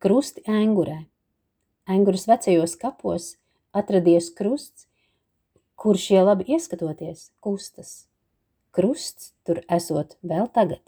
krusti Engurē. Enguras vecajos kapos atradies krusts, kurš, ja labi ieskatoties, kustas. Krusts tur esot vēl tagad.